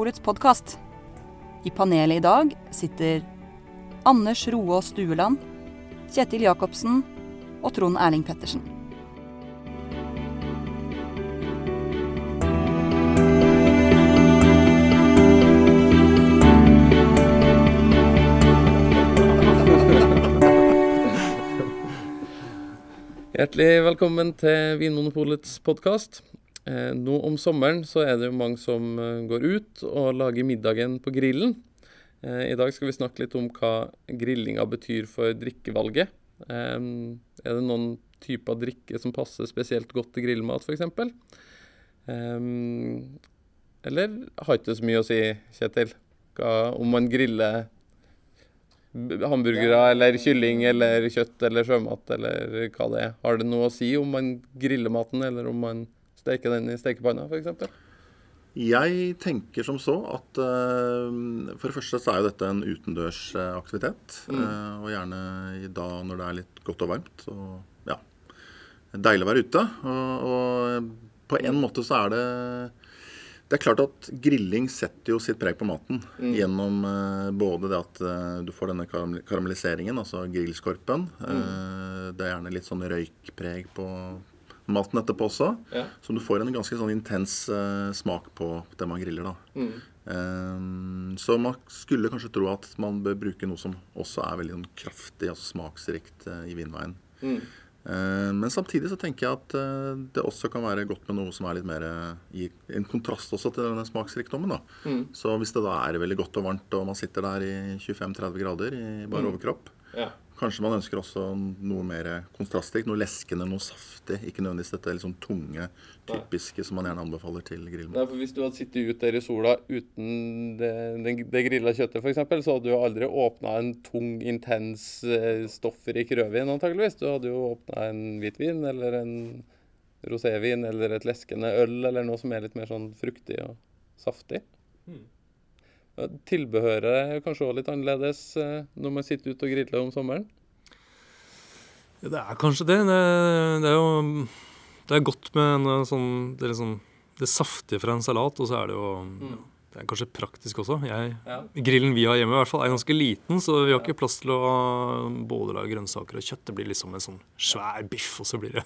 Vinmonopolets podkast. I panelet i dag sitter Anders Roaas Stueland, Kjetil Jacobsen og Trond Erling Pettersen. Hjertelig velkommen til Vinmonopolets podkast. Eh, nå om sommeren så er det jo mange som eh, går ut og lager middagen på grillen. Eh, I dag skal vi snakke litt om hva grillinga betyr for drikkevalget. Er det noen typer drikke som passer spesielt godt til grillmat, f.eks.? Eller har ikke så mye å si, Kjetil? Om man griller hamburgere eller kylling eller kjøtt eller sjømat eller hva det er. Har det noe å si om man griller maten eller om man steker den i stekepanna f.eks.? Jeg tenker som så at uh, for det første så er jo dette en utendørsaktivitet. Uh, og gjerne i dag når det er litt godt og varmt. Og ja, deilig å være ute. Og, og på en måte så er det det er klart at grilling setter jo sitt preg på maten gjennom eh, både det at eh, du får denne karam- karamelliseringen, altså grillskorpen. Eh, det er gjerne litt sånn røykpreg på maten etterpå også. Ja. Så du får en ganske sånn intens uh, smak på det man griller, da. Mm. Um, så man skulle kanskje tro at man bør bruke noe som også er veldig sånn kraftig, altså smaksrikt uh, i vinveien. Mm. Eh, men samtidig så tenker jeg at eh, det også kan være godt med noe som er litt mer i en kontrast også til denne smaksrikdommen. da. Mm. Så hvis det da er veldig godt og varmt, og man sitter der i 25-30 grader i bare Mm. overkropp, Ja. Kanskje man ønsker også noe mer kontrastrikt, noe leskende, noe saftig. Ikke nødvendigvis dette sånn tunge, typiske som man gjerne anbefaler til grillmat. Nei, for Hvis du hadde sittet ute der i sola uten det, det, det grilla kjøttet, f.eks., så hadde du aldri åpna en tung, intens, eh, stoffrik rødvin, antageligvis. Du hadde jo åpna en hvitvin eller en rosévin eller et leskende øl eller noe som er litt mer sånn fruktig og saftig. Ja, Tilbehøret er kanskje òg litt annerledes eh, når man sitter ute og griller om sommeren. Ja, det er kanskje det. Det, det er jo Det er godt med en sånn Det, liksom, det saftige fra en salat, og så er det jo ja, Det er kanskje praktisk også. Jeg, Ja. Grillen vi har hjemme, i hvert fall er ganske liten, så vi har ikke plass til å både lage grønnsaker og kjøtt. Det blir liksom en sånn svær biff, og så blir det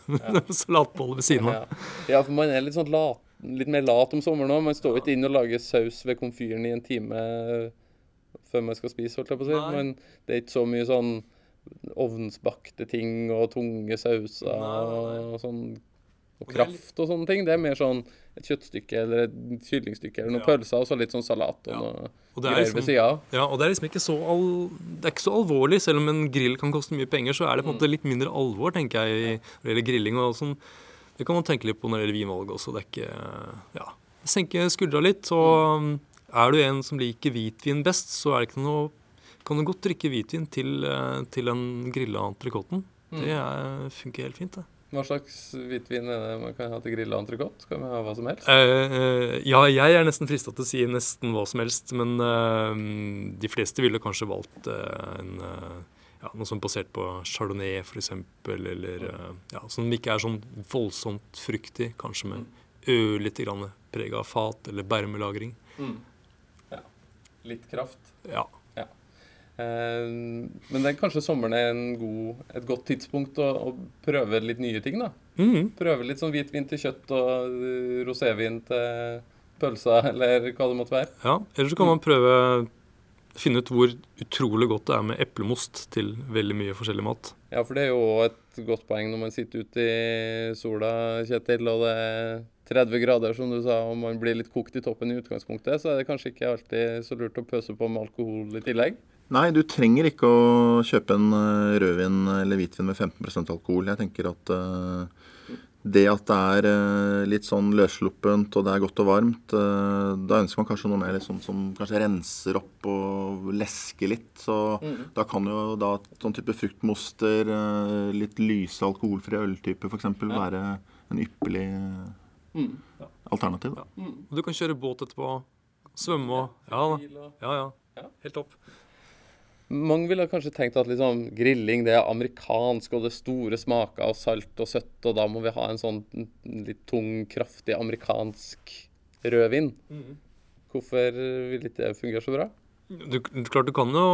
salatbolle ved siden av. Ja. for man er litt sånn lat, litt mer lat om sommeren òg. Man står ikke inn og lager saus ved komfyren i en time før man skal spise, holdt jeg på å si. Men det er ikke så mye sånn ovnsbakte ting og tunge sauser og sånn og kraft og sånne ting. Det er mer sånn et kjøttstykke eller et kyllingstykke eller noen Ja. pølser og så litt sånn salat og Ja. noe Og det er liksom- ved sida av. Ja, og det er liksom ikke så, al det er ikke så alvorlig. Selv om en grill kan koste mye penger, så er det på en måte litt mindre alvor, tenker jeg, når det gjelder grilling. og sånn. Det kan man tenke litt på når det gjelder vinvalg også. Det er ikke Ja. Senke skuldra litt. Og er du en som liker hvitvin best, så er det ikke noe kan du godt drikke hvitvin til, til den grilla entrecôten. Det er, funker helt fint, det. Hva slags hvitvin er det man kan ha til grilla entrecôte? Skal vi ha hva som helst? Uh, uh, ja, jeg er nesten frista til å si nesten hva som helst, men uh, de fleste ville kanskje valgt en ja, noe som er basert på chardonnay f.eks., eller eh, ja, som ikke er sånn voldsomt fruktig, kanskje med ørlite grann preg av fat eller bermelagring. Mm. Ja. Litt kraft. Ja. Eh, men det er kanskje sommeren er en god, et godt tidspunkt å, å prøve litt nye ting, da. Mm. Prøve litt sånn hvitvin til kjøtt og eh, rosévin til pølsa, eller hva det måtte være. ja. Eller så kan man prøve finne ut hvor utrolig godt det er med eplemost til veldig mye forskjellig mat. Ja, for det er jo et godt poeng når man sitter ute i sola, Kjetil, og det er 30 grader, som du sa, og man blir litt kokt i toppen i utgangspunktet, så er det kanskje ikke alltid så lurt å pøse på med alkohol i tillegg. Nei, du trenger ikke å kjøpe en eh, rødvin eller hvitvin med 15% alkohol. Jeg tenker at eh, det at det er eh, litt sånn løssluppent og det er godt og varmt, eh, da ønsker man kanskje noe mer litt sånn som kanskje renser opp og lesker litt. Så da kan jo da sånn type fruktmoster, eh, litt lyse alkoholfrie øltyper f.eks. være en ypperlig eh, alternativ. Da. Og du kan kjøre båt etterpå, svømme og Ja da. Og- Ja, ja. Ja. Helt topp. Mange ville kanskje tenkt at liksom, grilling det er amerikansk, og det er store smaker og salt og søtt, og da må vi ha en sånn litt tung, kraftig amerikansk rødvin. Hvorfor vil ikke det fungere så bra? Du, klart du kan jo,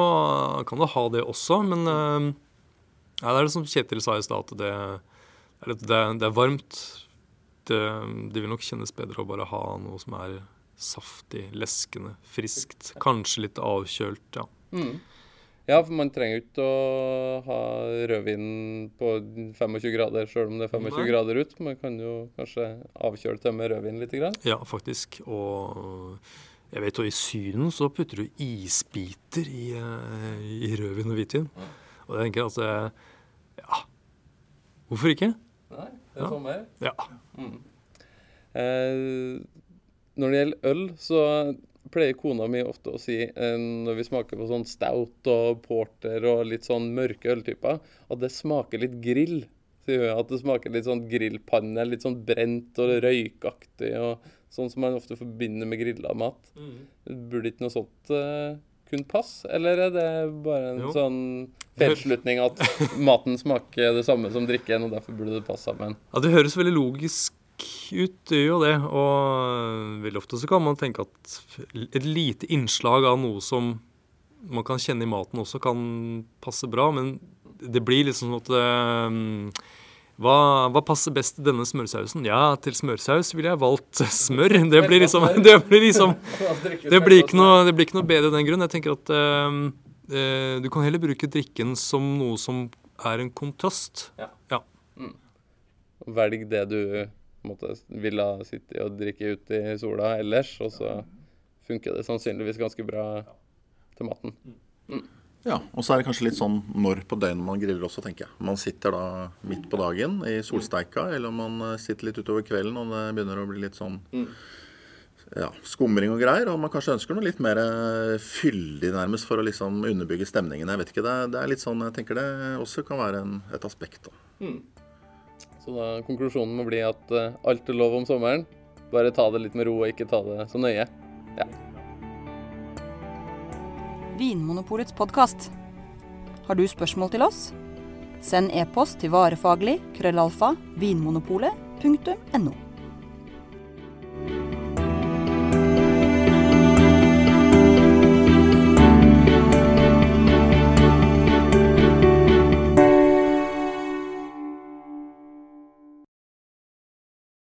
kan jo ha det også, men uh, ja, det er det som Kjetil sa i stad, at det, det, det, er varmt. Det, det, vil nok kjennes bedre å bare ha noe som er saftig, leskende, friskt. Kanskje litt avkjølt, ja. Mm. Ja, for man trenger ikke å ha rødvin på 25 grader sjøl om det er 25 Nei. grader ut. Man kan jo kanskje avkjøle det med rødvin litt. Grann. Ja, faktisk. Og jeg vet jo i Syden så putter du isbiter i, eh, i rødvin og hvitvin. Og jeg tenker eh, ja, hvorfor ikke? Nei, det er ja. sommer. Ja. Mm. Eh, når det gjelder øl, så pleier kona mi ofte å si eh, når vi smaker på sånn stout og porter og litt sånn mørke øltyper, at det smaker litt grill. Sier hun, At det smaker litt sånn grillpanne, litt sånn brent og røykaktig. og Sånn som man ofte forbinder med grilla mat. Mm. Burde ikke noe sånt uh, kun passe? Eller er det bare en jo. sånn feilslutning at maten smaker det samme som drikken, og derfor burde det passe sammen? Ja, Det høres veldig logisk ut, det gjør jo det. Og veldig ofte så kan man tenke at et lite innslag av noe som man kan kjenne i maten også, kan passe bra. Men det blir liksom sånn at um, hva, hva, passer best til denne smørsausen? Ja, til smørsaus ville jeg valgt smør. Det blir liksom Det blir, liksom, det blir, ikke, noe, det blir ikke noe bedre av den grunn. Jeg tenker at um, uh, du kan heller bruke drikken som noe som er en kontrast. Ja. ja. Mm. Velg det du måte, ville sitte og drikke ute i sola ellers, og så funker det sannsynligvis ganske bra til maten. Mm. Ja, og så er det kanskje litt sånn når på døgnet man griller også, tenker jeg. Man sitter da midt på dagen i solsteika, eller man eh, sitter litt utover kvelden og det begynner å bli litt sånn mm. ja, skumring og greier, og man kanskje ønsker noe litt mer eh, fyldig nærmest for å liksom underbygge stemningen. Jeg vet ikke, det, det er litt sånn, jeg tenker det også kan være en, et aspekt. da. Mm. Så da konklusjonen må bli at uh, alt er lov om sommeren. Bare ta det litt med ro og ikke ta det så nøye. Ja. Vinmonopolets podkast. Har du spørsmål til oss? Send e-post til varefaglig krøllalfa vinmonopolet.no.